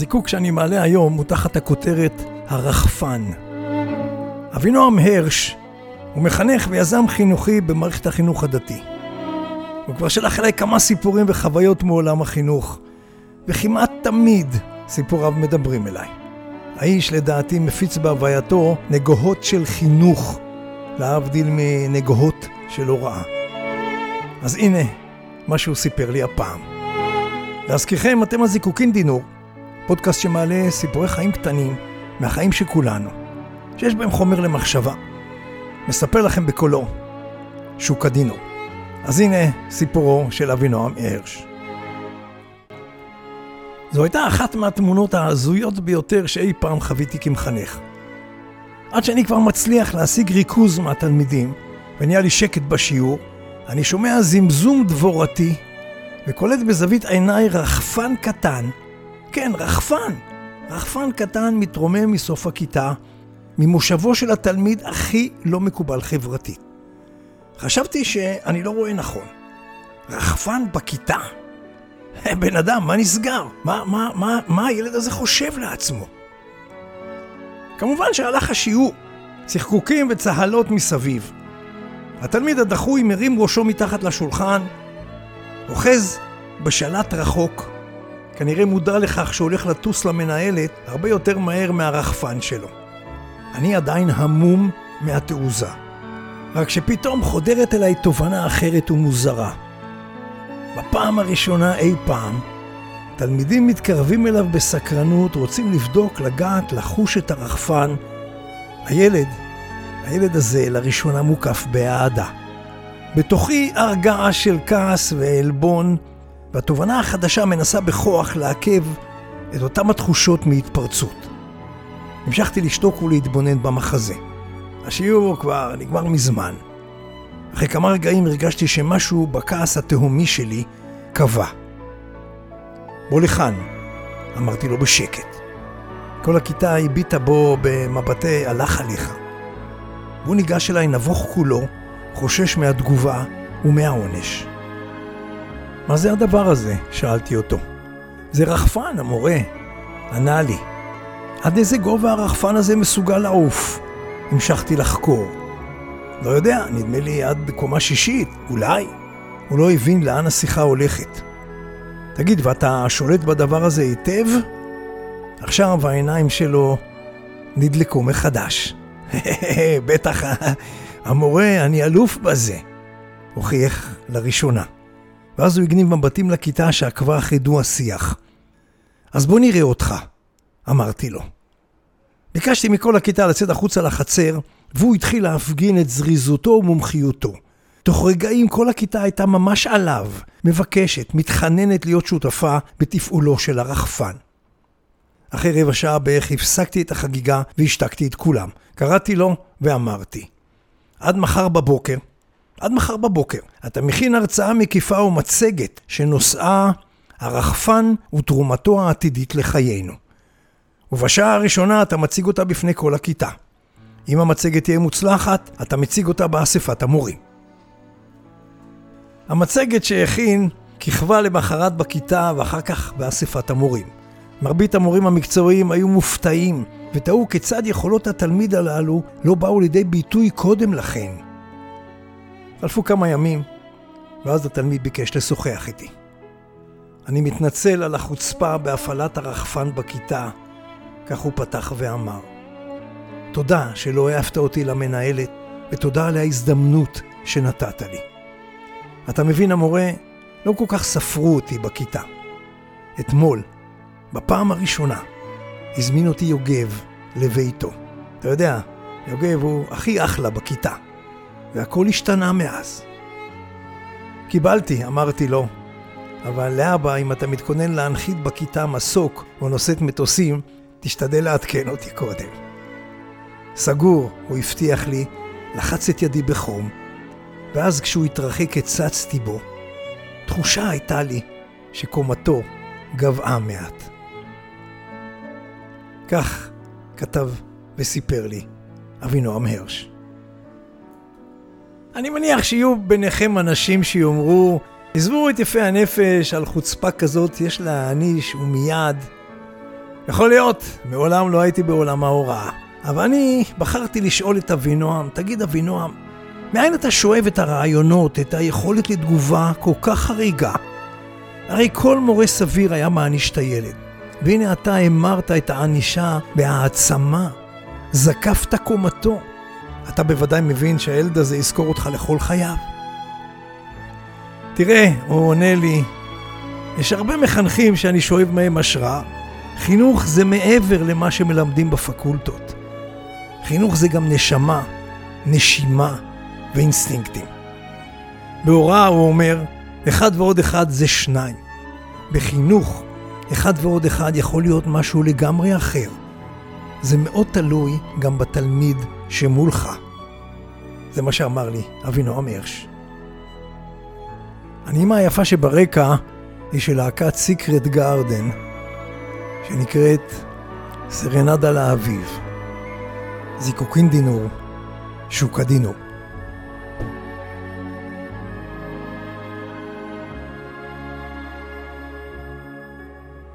הזיקוק שאני מעלה היום הוא תחת הכותרת הרחפן. אבינועם הרש הוא מחנך ויזם חינוכי במערכת החינוך הדתי. הוא כבר שלח אליי כמה סיפורים וחוויות מעולם החינוך, וכמעט תמיד סיפוריו מדברים אליי. האיש לדעתי מפיץ בהווייתו נגוהות של חינוך, להבדיל מנגוהות של הוראה. אז הנה מה שהוא סיפר לי הפעם. להזכירכם, אתם הזיקוקין דינור, פודקאסט שמעלה סיפורי חיים קטנים מהחיים של כולנו, שיש בהם חומר למחשבה. מספר לכם בקולו, שוק הדינור. אז הנה סיפורו של אבינועם הרש. זו הייתה אחת מהתמונות ההזויות ביותר שאי פעם חוויתי כמחנך. עד שאני כבר מצליח להשיג ריכוז מהתלמידים, ונהיה לי שקט בשיעור, אני שומע זמזום דבורתי, וקולט בזווית עיניי רחפן קטן, כן, רחפן, רחפן קטן מתרומם מסוף הכיתה, ממושבו של התלמיד הכי לא מקובל חברתית. חשבתי שאני לא רואה נכון. רחפן בכיתה. בן אדם, מה נסגר? מה, מה, מה, מה הילד הזה חושב לעצמו? כמובן שהלך השיעור, צחקוקים וצהלות מסביב. התלמיד הדחוי מרים ראשו מתחת לשולחן, אוחז בשלט רחוק, כנראה מודע לכך שהולך לטוס למנהלת הרבה יותר מהר מהרחפן שלו. אני עדיין המום מהתעוזה. רק שפתאום חודרת אליי תובנה אחרת ומוזרה. בפעם הראשונה אי פעם, תלמידים מתקרבים אליו בסקרנות, רוצים לבדוק, לגעת, לחוש את הרחפן. הילד, הילד הזה לראשונה מוקף באהדה. בתוכי הרגעה של כעס ועלבון, והתובנה החדשה מנסה בכוח לעכב את אותם התחושות מהתפרצות. המשכתי לשתוק ולהתבונן במחזה. השיעור כבר נגמר מזמן. אחרי כמה רגעים הרגשתי שמשהו בכעס התהומי שלי קבע. בוא לכאן, אמרתי לו בשקט. כל הכיתה הביטה בו במבטי הלך עליך. והוא ניגש אליי נבוך כולו, חושש מהתגובה ומהעונש. מה זה הדבר הזה? שאלתי אותו. זה רחפן, המורה. ענה לי. עד איזה גובה הרחפן הזה מסוגל לעוף? המשכתי לחקור. לא יודע, נדמה לי עד קומה שישית, אולי. הוא לא הבין לאן השיחה הולכת. תגיד, ואתה שולט בדבר הזה היטב? עכשיו העיניים שלו נדלקו מחדש. בטח, המורה, אני אלוף בזה. הוכיח לראשונה. ואז הוא הגניב מבטים לכיתה שעקבה אחרי דו השיח. אז בוא נראה אותך, אמרתי לו. ביקשתי מכל הכיתה לצאת החוצה לחצר, והוא התחיל להפגין את זריזותו ומומחיותו. תוך רגעים כל הכיתה הייתה ממש עליו, מבקשת, מתחננת להיות שותפה בתפעולו של הרחפן. אחרי רבע שעה בערך הפסקתי את החגיגה והשתקתי את כולם. קראתי לו ואמרתי, עד מחר בבוקר, עד מחר בבוקר, אתה מכין הרצאה מקיפה ומצגת שנושאה הרחפן ותרומתו העתידית לחיינו. ובשעה הראשונה אתה מציג אותה בפני כל הכיתה. אם המצגת תהיה מוצלחת, אתה מציג אותה באספת המורים. המצגת שהכין כיכבה למחרת בכיתה ואחר כך באספת המורים. מרבית המורים המקצועיים היו מופתעים ותהו כיצד יכולות התלמיד הללו לא באו לידי ביטוי קודם לכן. חלפו כמה ימים, ואז התלמיד ביקש לשוחח איתי. אני מתנצל על החוצפה בהפעלת הרחפן בכיתה, כך הוא פתח ואמר. תודה שלא העפת אותי למנהלת, ותודה על ההזדמנות שנתת לי. אתה מבין, המורה, לא כל כך ספרו אותי בכיתה. אתמול, בפעם הראשונה, הזמין אותי יוגב לביתו. אתה יודע, יוגב הוא הכי אחלה בכיתה, והכל השתנה מאז. קיבלתי, אמרתי לו, אבל להבא, אם אתה מתכונן להנחית בכיתה מסוק או נושאת מטוסים, תשתדל לעדכן אותי קודם. סגור, הוא הבטיח לי, לחץ את ידי בחום, ואז כשהוא התרחק הצצתי בו. תחושה הייתה לי שקומתו גבעה מעט. כך כתב וסיפר לי אבינועם הרש. אני מניח שיהיו ביניכם אנשים שיאמרו, עזבו את יפי הנפש על חוצפה כזאת יש להעניש ומיד. יכול להיות, מעולם לא הייתי בעולם ההוראה. אבל אני בחרתי לשאול את אבינועם, תגיד אבינועם, מאין אתה שואב את הרעיונות, את היכולת לתגובה כל כך חריגה? הרי כל מורה סביר היה מעניש את הילד. והנה אתה המרת את הענישה בהעצמה, זקפת קומתו. אתה בוודאי מבין שהילד הזה יזכור אותך לכל חייו. תראה, הוא עונה לי, יש הרבה מחנכים שאני שואב מהם השראה. חינוך זה מעבר למה שמלמדים בפקולטות. חינוך זה גם נשמה, נשימה ואינסטינקטים. בהוראה הוא אומר, אחד ועוד אחד זה שניים. בחינוך, אחד ועוד אחד יכול להיות משהו לגמרי אחר. זה מאוד תלוי גם בתלמיד שמולך. זה מה שאמר לי אבינועם הירש. הנעימה היפה שברקע היא של להקת סיקרט גארדן, שנקראת סרנדה לאביב. זיקוקין דינור, שוקה דינור.